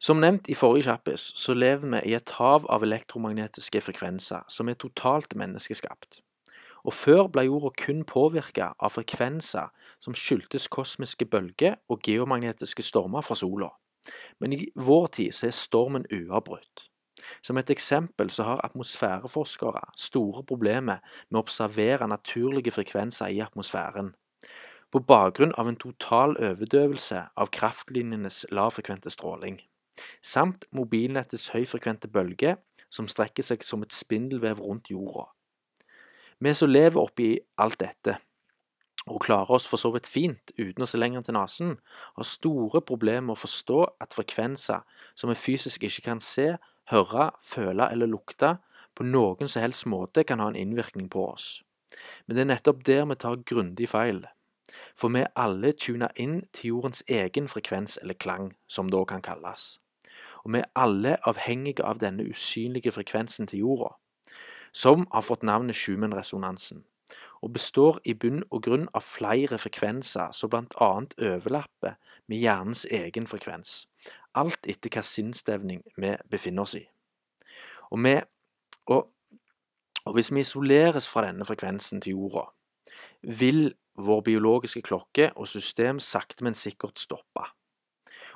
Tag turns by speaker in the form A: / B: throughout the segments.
A: Som nevnt i forrige kjappis, så lever vi i et hav av elektromagnetiske frekvenser som er totalt menneskeskapt. Og før ble jorda kun påvirka av frekvenser som skyldtes kosmiske bølger og geomagnetiske stormer fra sola. Men i vår tid så er stormen uavbrutt. Som et eksempel så har atmosfæreforskere store problemer med å observere naturlige frekvenser i atmosfæren, på bakgrunn av en total overdøvelse av kraftlinjenes lavfrekvente stråling samt mobilnettets høyfrekvente bølge som strekker seg som et spindelvev rundt jorda. Vi som lever oppi alt dette, og klarer oss for så vidt fint uten å se lenger til nesen, har store problemer med å forstå at frekvenser som vi fysisk ikke kan se, høre, føle eller lukte, på noen som helst måte kan ha en innvirkning på oss. Men det er nettopp der vi tar grundig feil. For vi er alle tuna inn til jordens egen frekvens eller klang, som det òg kan kalles og vi er alle avhengige av denne usynlige frekvensen til jorda, som har fått navnet Schumann-resonansen, og består i bunn og grunn av flere frekvenser som annet overlapper med hjernens egen frekvens, alt etter hva sinnsstevning vi befinner oss i. Og, vi, og, og hvis vi isoleres fra denne frekvensen til jorda, vil vår biologiske klokke og system sakte, men sikkert stoppe.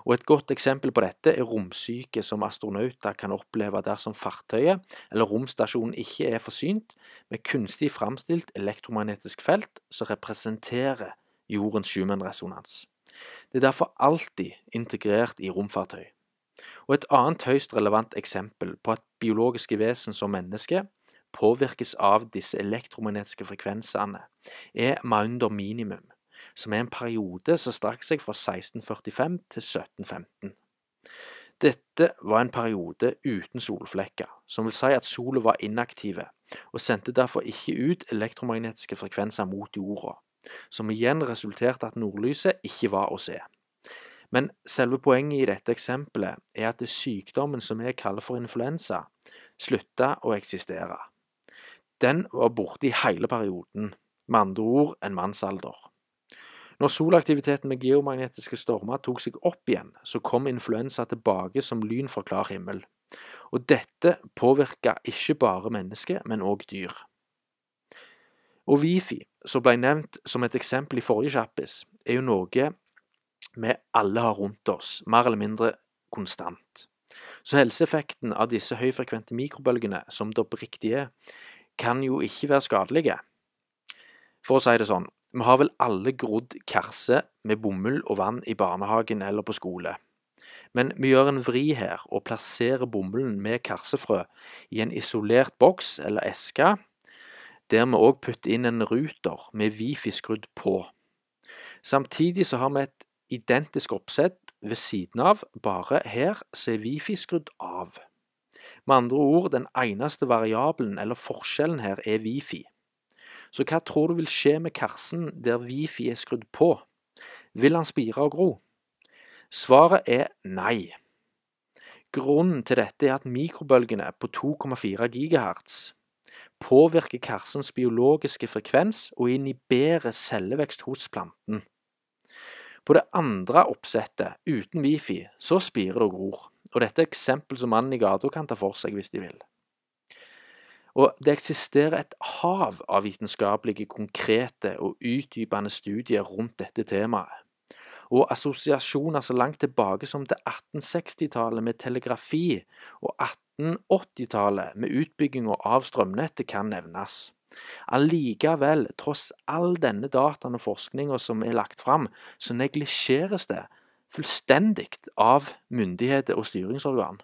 A: Og Et godt eksempel på dette er romsyke som astronauter kan oppleve dersom fartøyet eller romstasjonen ikke er forsynt med kunstig framstilt elektromagnetisk felt som representerer jordens Schumann-resonans. Det er derfor alltid integrert i romfartøy. Og Et annet høyst relevant eksempel på at biologiske vesen som mennesker påvirkes av disse elektromagnetiske frekvensene, er Maunder minimum, som er en periode som strakk seg fra 1645 til 1715. Dette var en periode uten solflekker, som vil si at sola var inaktive, og sendte derfor ikke ut elektromagnetiske frekvenser mot jorda, som igjen resulterte at nordlyset ikke var å se. Men selve poenget i dette eksempelet er at det sykdommen som vi kaller for influensa, slutta å eksistere. Den var borte i hele perioden, med andre ord en mannsalder. Når solaktiviteten med geomagnetiske stormer tok seg opp igjen, så kom influensa tilbake som lyn fra klar himmel. Og dette påvirka ikke bare mennesker, men òg dyr. Og Wifi, som ble nevnt som et eksempel i forrige kjappis, er jo noe vi alle har rundt oss, mer eller mindre konstant. Så helseeffekten av disse høyfrekvente mikrobølgene, som det oppriktig er, kan jo ikke være skadelige. For å si det sånn, vi har vel alle grodd karse med bomull og vann i barnehagen eller på skole. Men vi gjør en vri her og plasserer bomullen med karsefrø i en isolert boks eller eske, der vi òg putter inn en ruter med Wifi skrudd på. Samtidig så har vi et identisk oppsett ved siden av, bare her så er Wifi skrudd av. Med andre ord, den eneste variabelen eller forskjellen her er Wifi. Så hva tror du vil skje med Karsten der Wifi er skrudd på? Vil han spire og gro? Svaret er nei. Grunnen til dette er at mikrobølgene på 2,4 GHz påvirker karsens biologiske frekvens og inhiberer cellevekst hos planten. På det andre oppsettet, uten wifi, så spirer det og gror, og dette er eksempel som mannen i gata kan ta for seg hvis de vil. Og det eksisterer et hav av vitenskapelige, konkrete og utdypende studier rundt dette temaet. Og assosiasjoner så langt tilbake som til 1860-tallet med telegrafi og 1880-tallet med utbygginga av strømnettet kan nevnes. Allikevel, tross all denne dataen og forskninga som er lagt fram, så neglisjeres det fullstendig av myndigheter og styringsorgan.